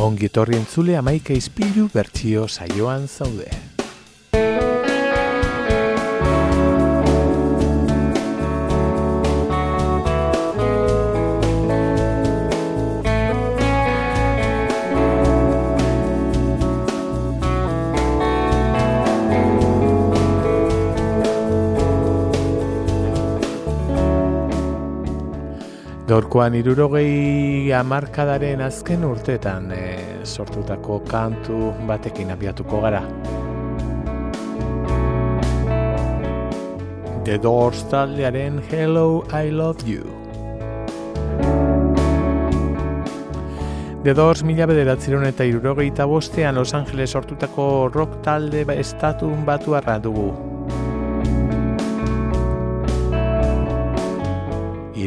Ongi etorri entzule amaika izpilu bertsio saioan zaude. Gaurkoan irurogei amarkadaren azken urteetan e, sortutako kantu batekin abiatuko gara. The Doors taldearen Hello, I Love You. The Doors mila bederatzeron eta irurogei eta bostean Los Angeles sortutako rock talde estatun batu dugu.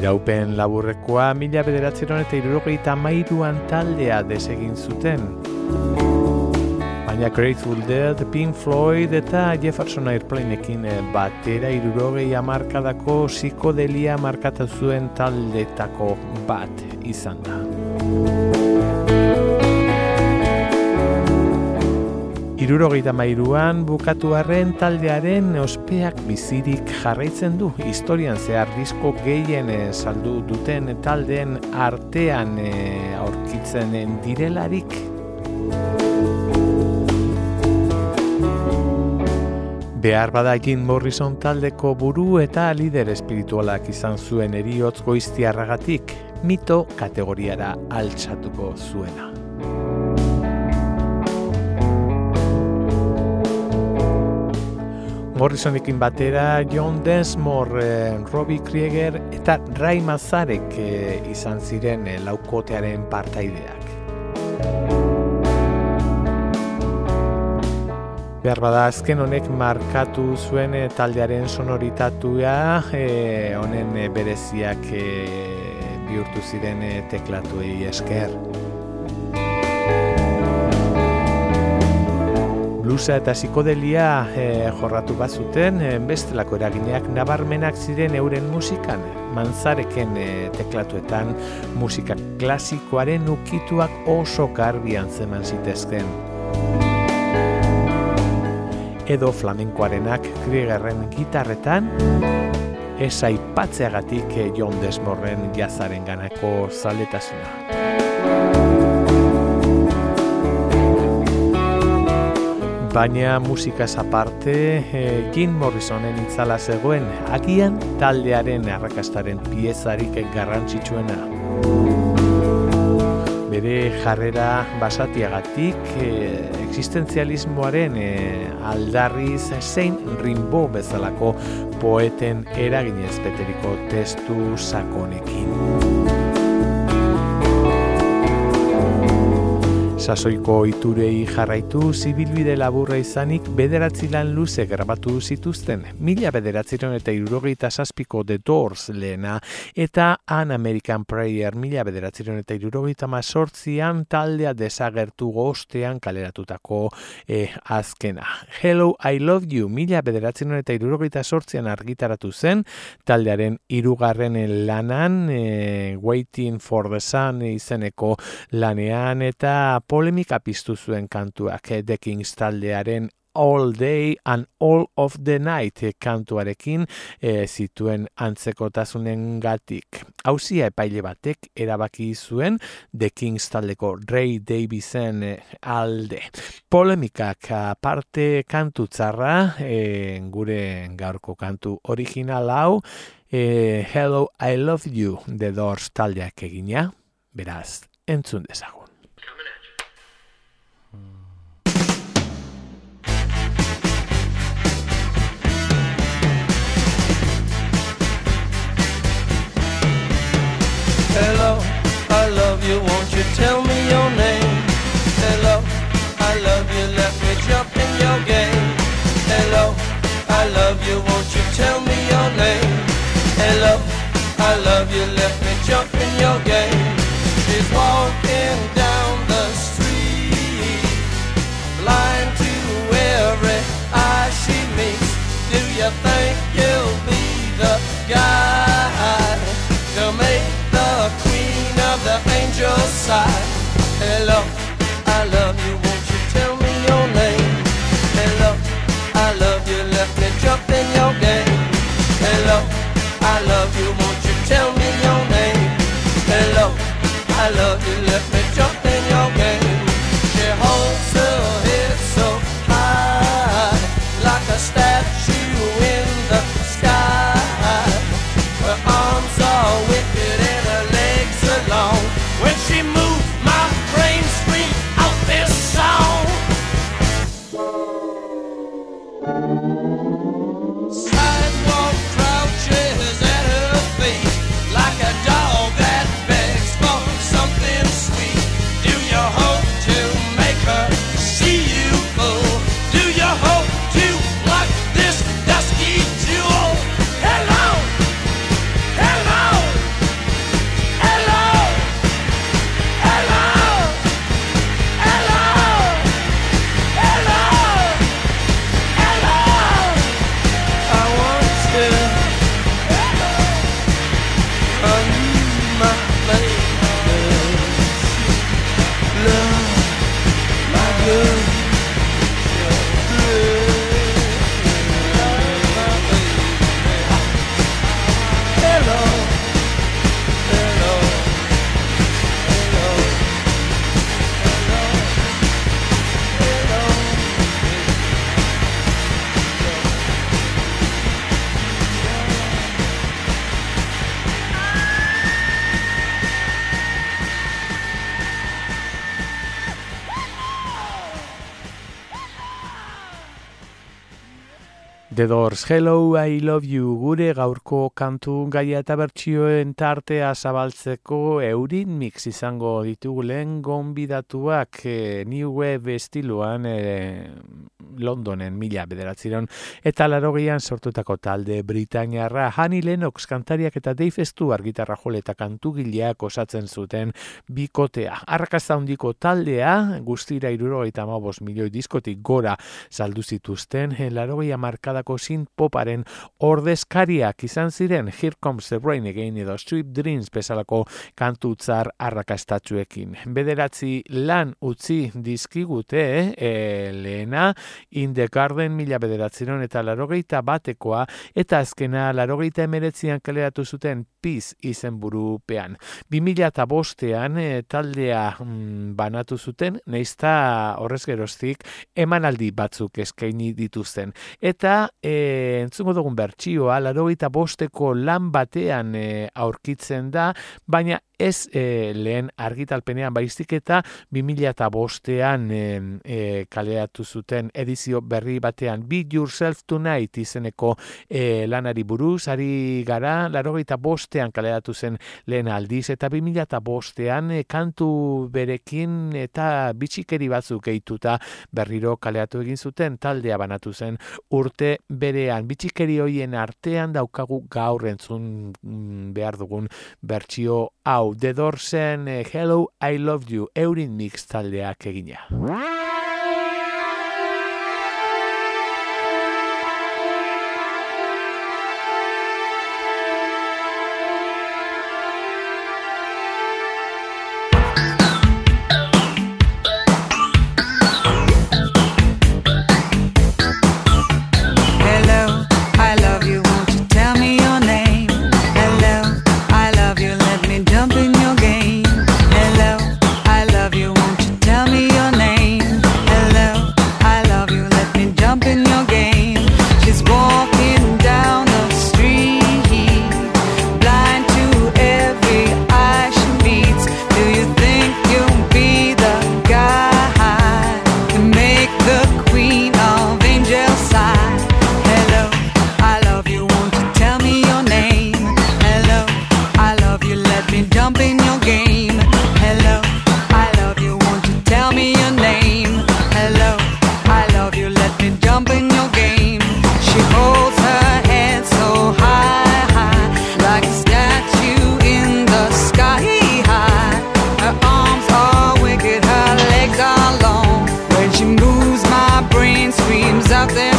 Iraupen laburrekoa mila bederatzeron eta irurogeita mairuan taldea desegin zuten. Baina Grateful Dead, Pink Floyd eta Jefferson Airplaneekin batera irurogei amarkadako psikodelia markatu zuen taldetako bat izan da. Irurogeita mairuan bukatu arren taldearen ospeak bizirik jarraitzen du. Historian zehar disko gehien eh, saldu duten taldeen artean e, aurkitzen direlarik. Behar badagin Morrison taldeko buru eta lider espiritualak izan zuen eriotz goiztiarragatik, mito kategoriara altsatuko zuena. Morrisonekin batera John Densmore, eh, Robbie Krieger eta Ray Mazarek eh, izan ziren eh, laukotearen partaideak. Behar bada azken honek markatu zuen taldearen sonoritatua, honen bereziak bihurtu ziren teklatuei esker. Blusa eta psikodelia e, jorratu bazuten e, bestelako eragineak nabarmenak ziren euren musikan manzareken e, teklatuetan musika klasikoaren ukituak oso garbian zeman zitezken edo flamenkoarenak kriegarren gitarretan ez aipatzeagatik John Desmorren jazaren ganako zaletasuna. Baina musikaz aparte, e, Jim Morrisonen itzala zegoen, agian taldearen arrakastaren piezarik garrantzitsuena. Bere jarrera basatiagatik, e, existenzialismoaren e, aldarriz zein rimbo bezalako poeten eraginez beteriko testu sakonekin. Sasoiko iturei jarraitu zibilbide laburra izanik bederatzi lan luze grabatu zituzten. Mila bederatziron eta irurogeita saspiko The Doors lehena eta An American Prayer mila bederatziron eta irurogeita mazortzian taldea desagertu gostean kaleratutako eh, azkena. Hello, I Love You mila bederatziron eta irurogeita sortzian argitaratu zen taldearen irugarren lanan eh, Waiting for the Sun izeneko lanean eta polemika piztu zuen kantuak eh, The Kings taldearen All Day and All of the Night kantuarekin e, zituen antzekotasunen gatik. Hauzia epaile batek erabaki zuen The Kings taldeko Ray Davisen e, alde. Polemikak aparte kantu tzarra, e, gure gaurko kantu original hau, e, Hello, I Love You, The Doors taldeak egina, beraz, entzun dezagun. I love you, let The Doors, Hello, I Love You, gure gaurko kantu gaia eta bertsioen tartea zabaltzeko eurin mix izango ditugu lehen gonbidatuak e, New Wave estiloan e, Londonen mila bederatziron eta larogeian sortutako talde Britainiarra. Hani Lennox kantariak eta Dave Stewart gitarra jole eta kantugileak osatzen zuten bikotea. Arrakasta handiko taldea guztira irurogeita amabos milioi diskotik gora saldu zituzten, e, larogeia markadako sin poparen ordezkariak izan ziren Here Comes the Rain Again edo Sweet Dreams bezalako kantutzar arrakastatzuekin. Bederatzi lan utzi dizkigute e, lehena In the Garden mila bederatziron eta larogeita batekoa eta azkena larogeita emeretzian kaleratu zuten Peace izen burupean. 2000 eta bostean e, taldea mm, banatu zuten, neizta horrez geroztik emanaldi batzuk eskaini dituzten. Eta e, entzungo dugun bertsioa, larogeita bosteko lan batean e, aurkitzen da, baina ez e, lehen argitalpenean baizik eta 2000 eta bostean e, e, kaleatu zuten edizio berri batean Be Yourself Tonight izeneko e, lanari buruz, ari gara, larogeita bostean kaleatu zen lehen aldiz, eta 2000 eta bostean e, kantu berekin eta bitxikeri batzuk gehituta berriro kaleatu egin zuten. Taldea banatu zen urte berean. Bitxikeri hoien artean daukagu gaur entzun mm, behar dugun bertsio hau The Doorsen eh, Hello I Love You eurin mix taldeak egina. out there.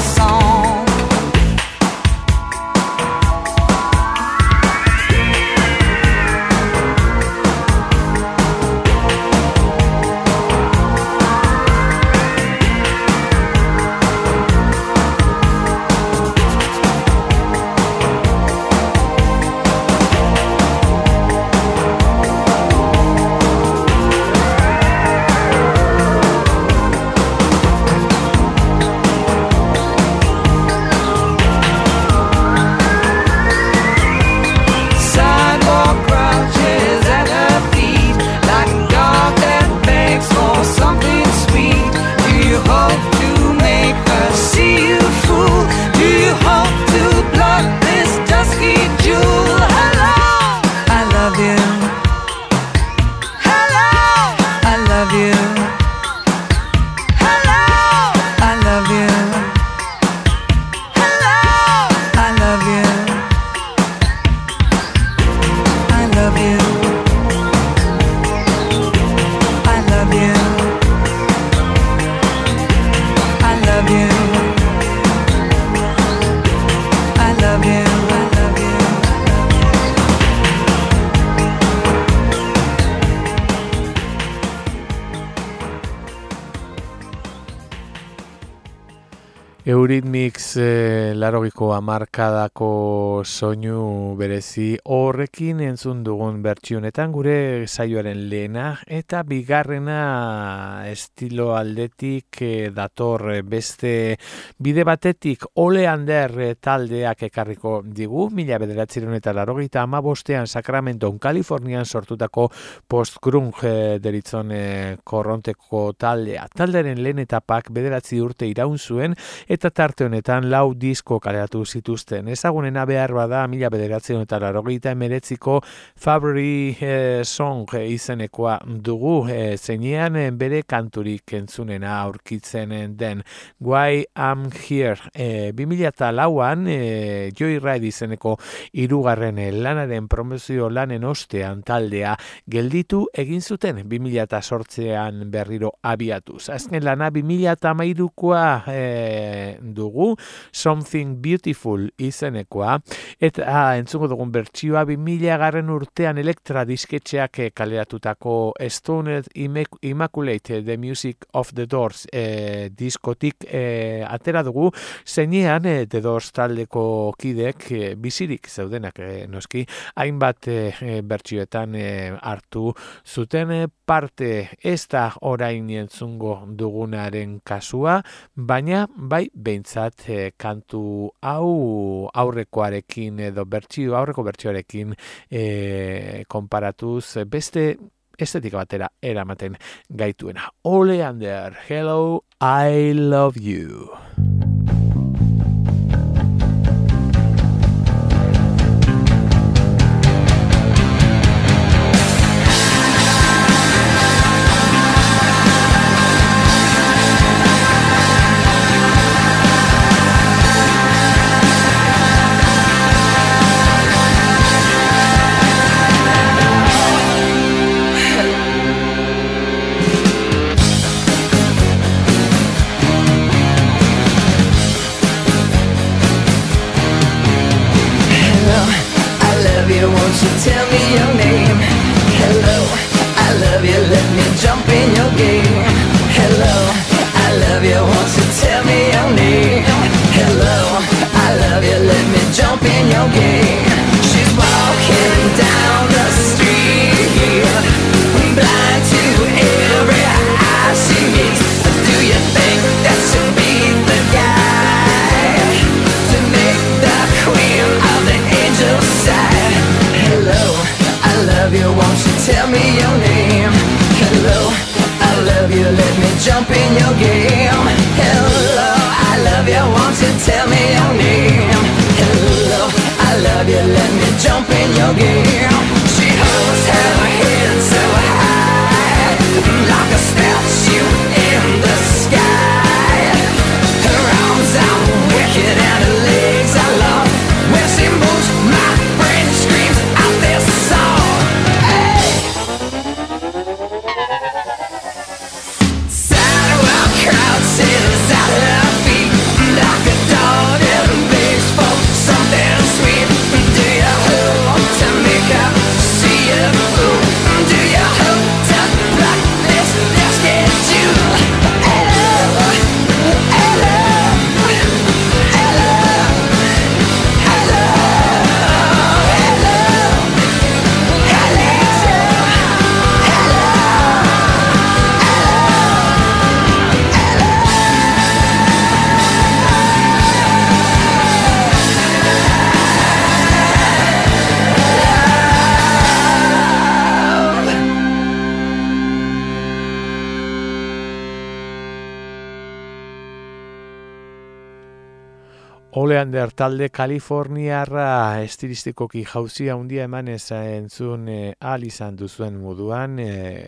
Euritmix e, larogiko amarkadako soinu berezi horrekin entzun dugun bertsionetan gure saioaren lehena eta bigarrena estilo aldetik e, dator beste bide batetik ole hander taldeak ekarriko digu mila bederatziron eta larogeita amabostean Sacramento, Kalifornian sortutako post-grunge e, deritzon e, korronteko taldea. Talderen lehen etapak bederatzi urte iraun zuen eta tarte honetan lau disko kaleratu zituzten. Ezagunena behar bada mila bederatzen eta larogeita emeretziko Fabri eh, Song izenekoa dugu eh, zeinean eh, bere kanturik entzunena aurkitzen den Why I'm Here 2000 eta lauan eh, Joyride izeneko irugarren lanaren promozio lanen ostean taldea gelditu egin zuten 2000 eta sortzean berriro abiatuz. Azken lana 2000 eta mairukoa eh, dugu Something Beautiful izenekoa. Eta ah, entzungo dugun bertsioa 2000 garren urtean elektra disketxeak eh, kaleratutako Stoned Immaculate The Music of the Doors e, diskotik e, atera dugu. Zeinean e, The Doors taldeko kidek e, bizirik zeudenak e, noski hainbat e, bertsioetan e, hartu zuten parte. Ez da orain entzungo dugunaren kasua, baina bai behintzat e, kantu hau aurrekoarekin edo bertsio aurreko bertsioarekin e, konparatuz beste estetika batera eramaten gaituena. Ole under, hello, I love you. tell me your name. Hello, I love you, let me jump in your game. Hello, I love you, won't you tell me your name? Hello, I love you, let me jump in your game. She holds her head so high Like a statue in the Oleander talde Kaliforniarra estilistikoki jauzia handia eman entzun e, ahal izan duzuen moduan e,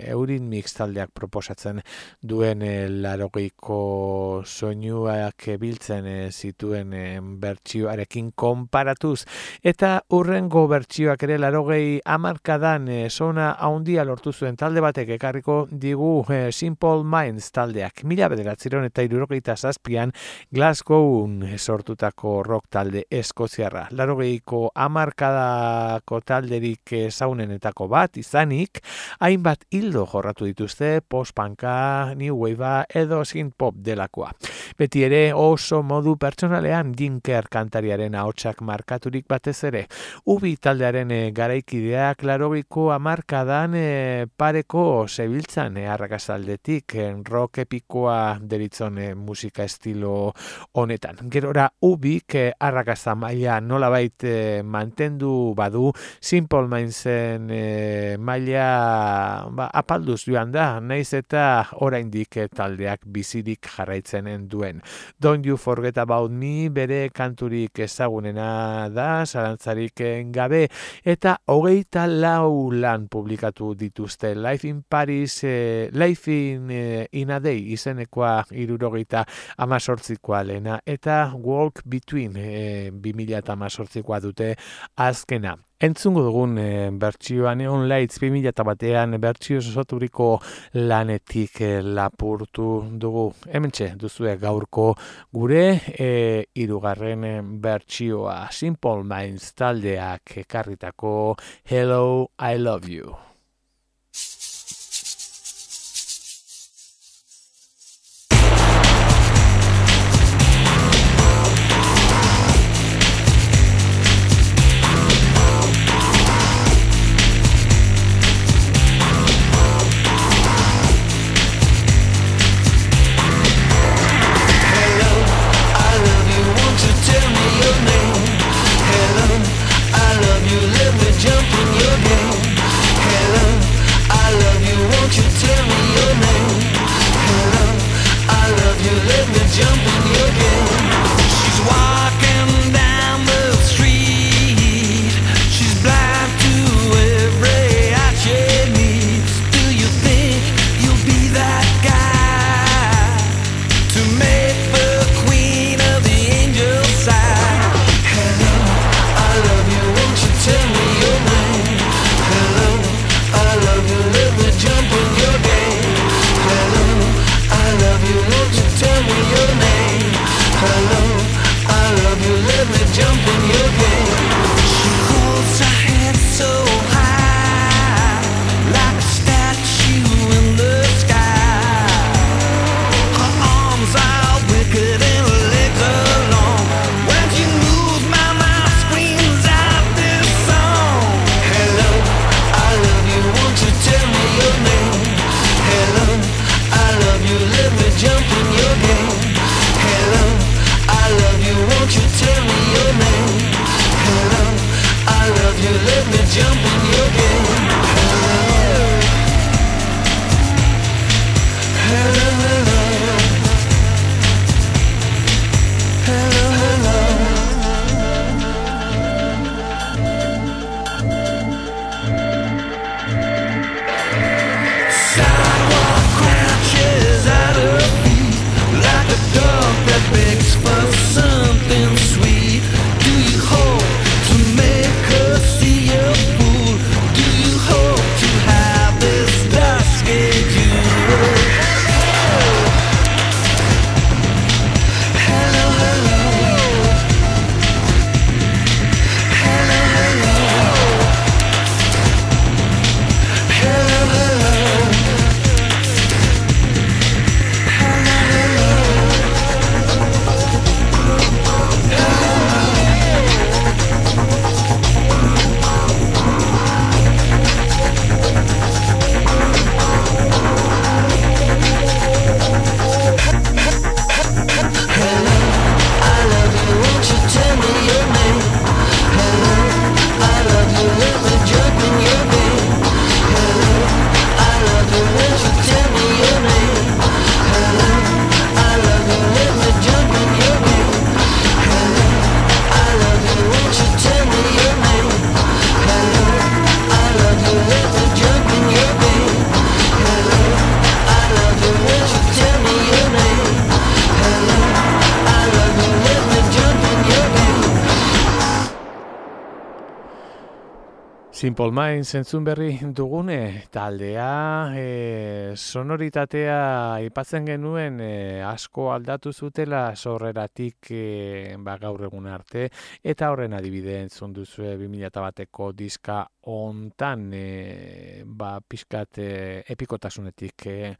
eurin mix taldeak proposatzen duen e, larogeiko soinuak biltzen e, zituen e, bertsioarekin konparatuz. Eta urrengo bertsioak ere larogei amarkadan e, zona handia lortu zuen talde batek ekarriko digu e, Simple Minds taldeak. Mila bederatziron eta irurogeita zazpian Glasgow sortutak rock talde eskoziarra. Laro gehiko amarkadako talderik zaunenetako bat izanik, hainbat hildo jorratu dituzte postpanka, new wave edo synth pop delakoa. Beti ere oso modu pertsonalean dinker kantariaren ahotsak markaturik batez ere. Ubi taldearen e, garaikideak larogiko amarkadan e, pareko zebiltzan e, arrakazaldetik e, rock epikoa deritzon e, musika estilo honetan. Gerora ubik e, arrakazta maila nolabait e, mantendu badu Simple Mindsen e, maila ba, apalduz joan da, naiz eta oraindik e, taldeak bizirik jarraitzen duen. Don't you forget about me bere kanturik ezagunena da, zarantzarik gabe, eta hogeita lau lan publikatu dituzte Life in Paris, e, Life in, e, in a Day izenekoa irurogeita amazortzikoa lena, eta Walk Between e, 2000 amazortzikoa dute azkena. Entzungo dugun e, bertsioan Neon Lights 2000 batean bertsio sosaturiko lanetik e, lapurtu dugu. Hementxe duzue gaurko gure e, irugarren bertsioa Simple Minds taldeak ekarritako Hello, I Love You. love you, let me jump in your game. Simple Minds entzun berri dugune taldea e, sonoritatea aipatzen genuen e, asko aldatu zutela sorreratik e, ba, gaur egun arte. Eta horren adibide entzun duzu 2000 bateko diska ontan e, ba, pixkat e, epikotasunetik e,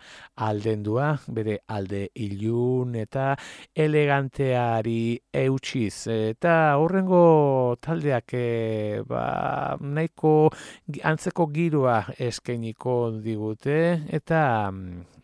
aldendua, bere alde ilun eta eleganteari eutxiz. Eta horrengo taldeak e, ba, nahiko antzeko girua eskeniko digute eta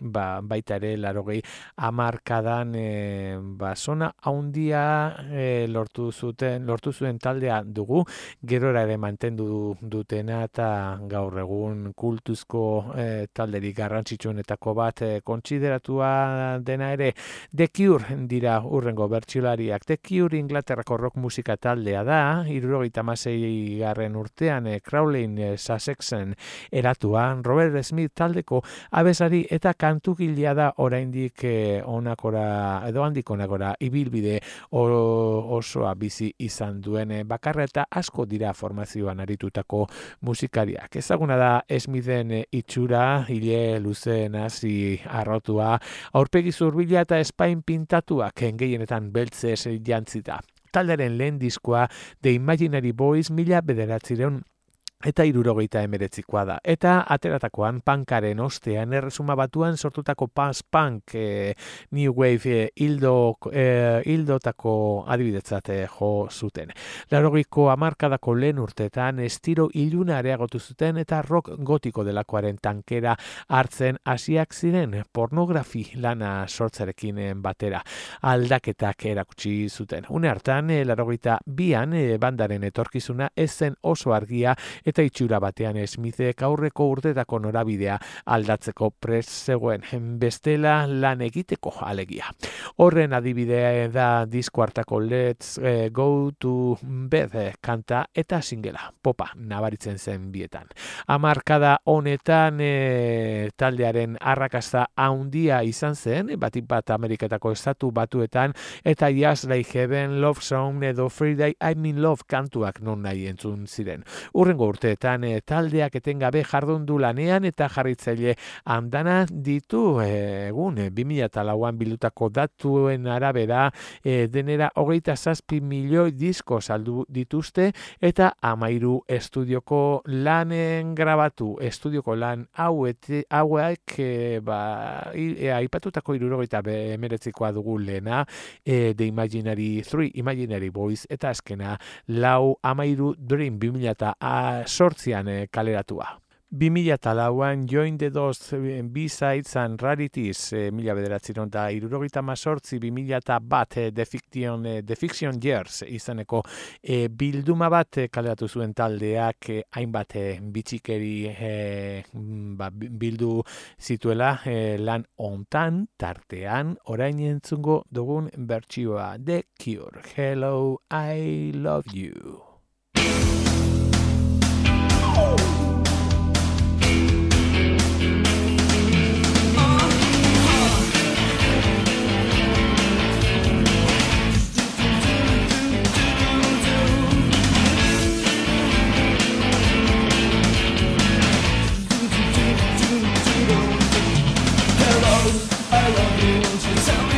ba, baita ere larogei amarkadan e, ba, zona haundia e, lortu zuten lortu zuen taldea dugu. Gerora ere mantendu dutena eta gaur egun kultuzko e, talderik garrantzitsuenetako bat e, kontsideratua dena ere The Cure dira urrengo bertsilariak The Cure Inglaterrako rock musika taldea da. Irurogeita masei garren urtean e, Crowley e, Sussexen eratuan Robert Smith taldeko abesari eta kantukilea da oraindik e, onakora edo handik onakora ibilbide osoa bizi izan duen e, bakarra eta asko dira formazioan aritutako musikariak. Ezaguna da esmiden eh, itxura, hile luzen hasi arrotua, aurpegi zurbila eta espain pintatuak gehienetan beltzez jantzita. Talderen lehen diskoa The Imaginary Boys mila bederatzireun eta irurogeita emeretzikoa da. Eta ateratakoan pankaren ostean erresuma batuan sortutako pas punk e, new wave e, hildo, e, hildotako adibidetzat jo zuten. Larogiko amarkadako lehen urtetan estiro iluna areagotu zuten eta rock gotiko delakoaren tankera hartzen hasiak ziren pornografi lana sortzarekin batera aldaketak erakutsi zuten. Une hartan, e, larogeita bian e, bandaren etorkizuna ezen oso argia eta itxura batean Smithek aurreko urtetako norabidea aldatzeko pres zegoen bestela lan egiteko alegia. Horren adibidea da disko hartako Let's eh, Go to Bed kanta eta singela popa nabaritzen zen bietan. Amarkada honetan eh, taldearen arrakasta haundia izan zen, batik bat Ameriketako estatu batuetan eta Yes Like Heaven, Love Song edo Friday I'm in Love kantuak non nahi entzun ziren. Urrengo urte urteetan e, taldeak etengabe jardundu lanean eta jarritzaile andana ditu e, egun e, 2008an bilutako datuen arabera e, denera hogeita zazpi milioi disko saldu dituzte eta amairu estudioko lanen grabatu. Estudioko lan hauek e, ba, e, aipatutako irurogeita emeretzikoa dugu lehena e, The Imaginary 3 Imaginary Boys eta azkena lau amairu Dream 2000 eta sortzian e, kaleratua. 2008an Join the Doors eh, B-Sides and Rarities e, mila bederatziron da irurogita mazortzi 2000 bat e, The, Fiction, The Fiction Years izaneko e, bilduma bat e, kaleratu zuen taldeak e, hainbat e, bitxikeri e, ba, bildu zituela e, lan ontan tartean orain entzungo dugun bertsioa The Cure Hello, I Love You I love you, she's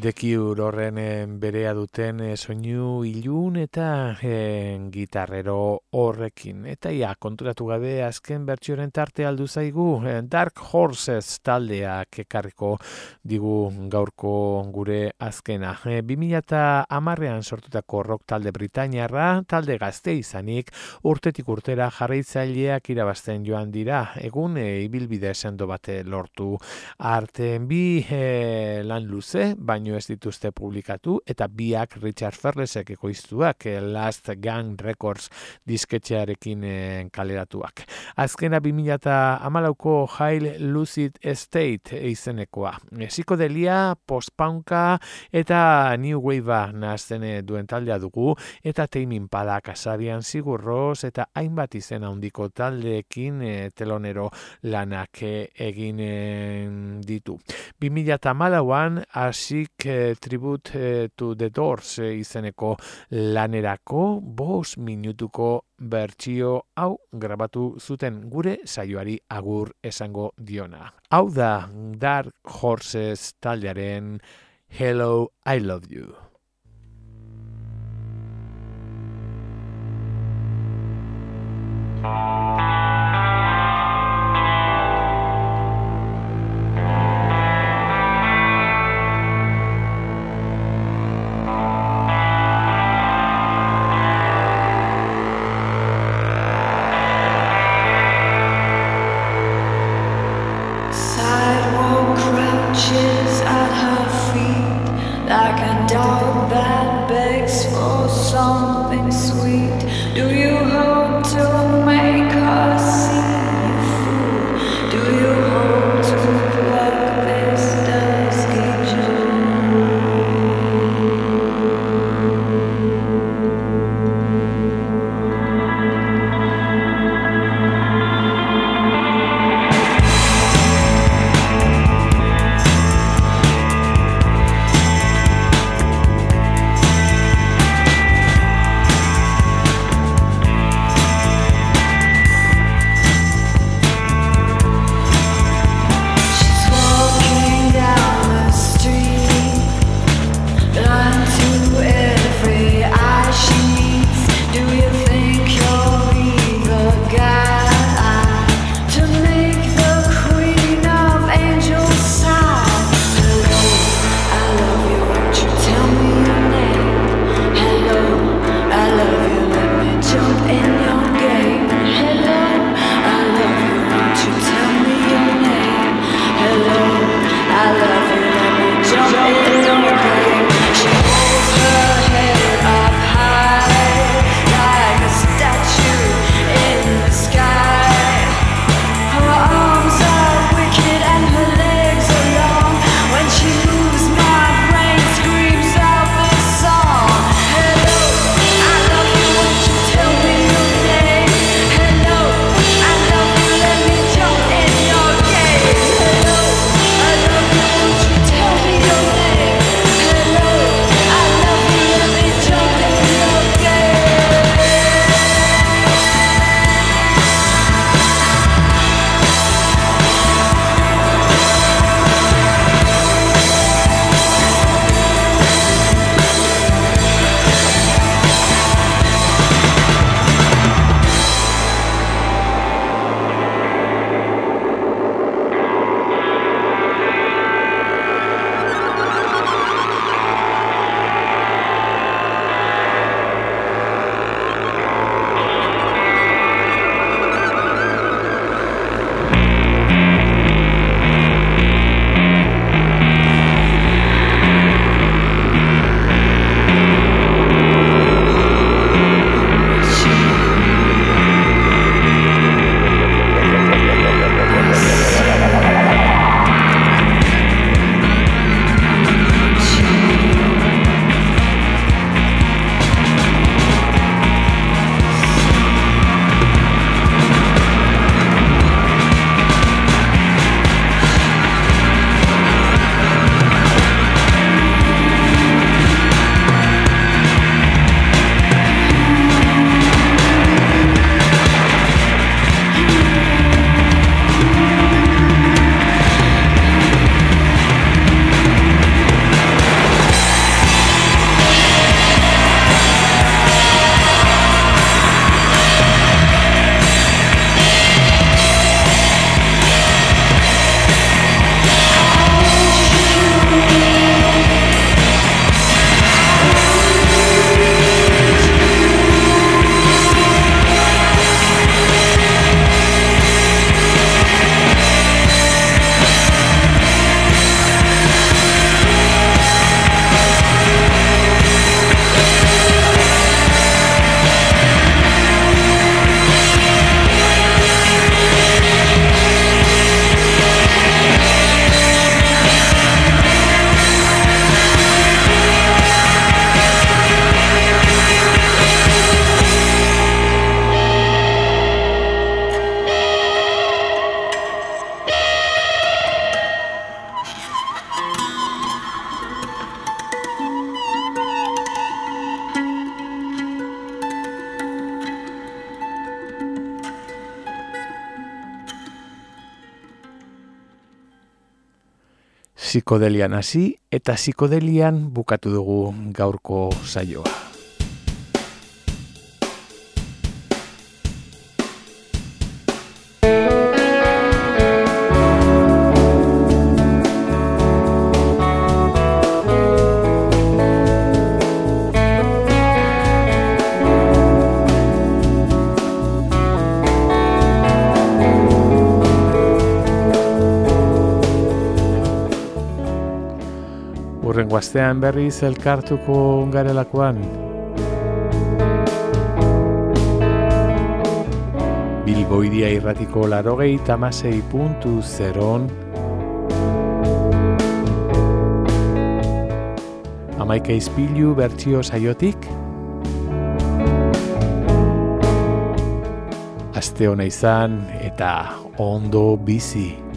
Dekiur horren berea duten e, soinu ilun eta e, gitarrero horrekin. Eta ia, konturatu gabe azken bertsioren tarte aldu zaigu Dark Horses taldeak ekarriko digu gaurko gure azkena. E, 2000 amarrean sortutako rock talde Britainiarra, talde gazte izanik, urtetik urtera jarraitzaileak irabazten joan dira. Egun e, ibilbide sendo bate lortu arten bi e, lan luze, baina baino ez dituzte publikatu eta biak Richard Ferlesek ekoiztuak eh, Last Gang Records disketxearekin eh, kaleratuak. Azkena 2008ko High Lucid Estate izenekoa. Ziko delia, postpaunka eta New Wave nazten duen taldea dugu eta teimin padak asarian zigurroz eta hainbat izen handiko taldeekin eh, telonero lanak egin ditu. 2008an hasi Music Music Tribute eh, to the Doors eh, izeneko lanerako bos minutuko bertsio hau grabatu zuten gure saioari agur esango diona. Hau da Dark Horses taldearen Hello I Love You. Ah. Psikodelian hasi eta psikodelian bukatu dugu gaurko saioa. Astean berriz elkartuko garelakoan. Bilboidia irratiko larogei tamasei puntu zeron. Amaika izpilu bertsio saiotik. Aste hona izan eta ondo bizi.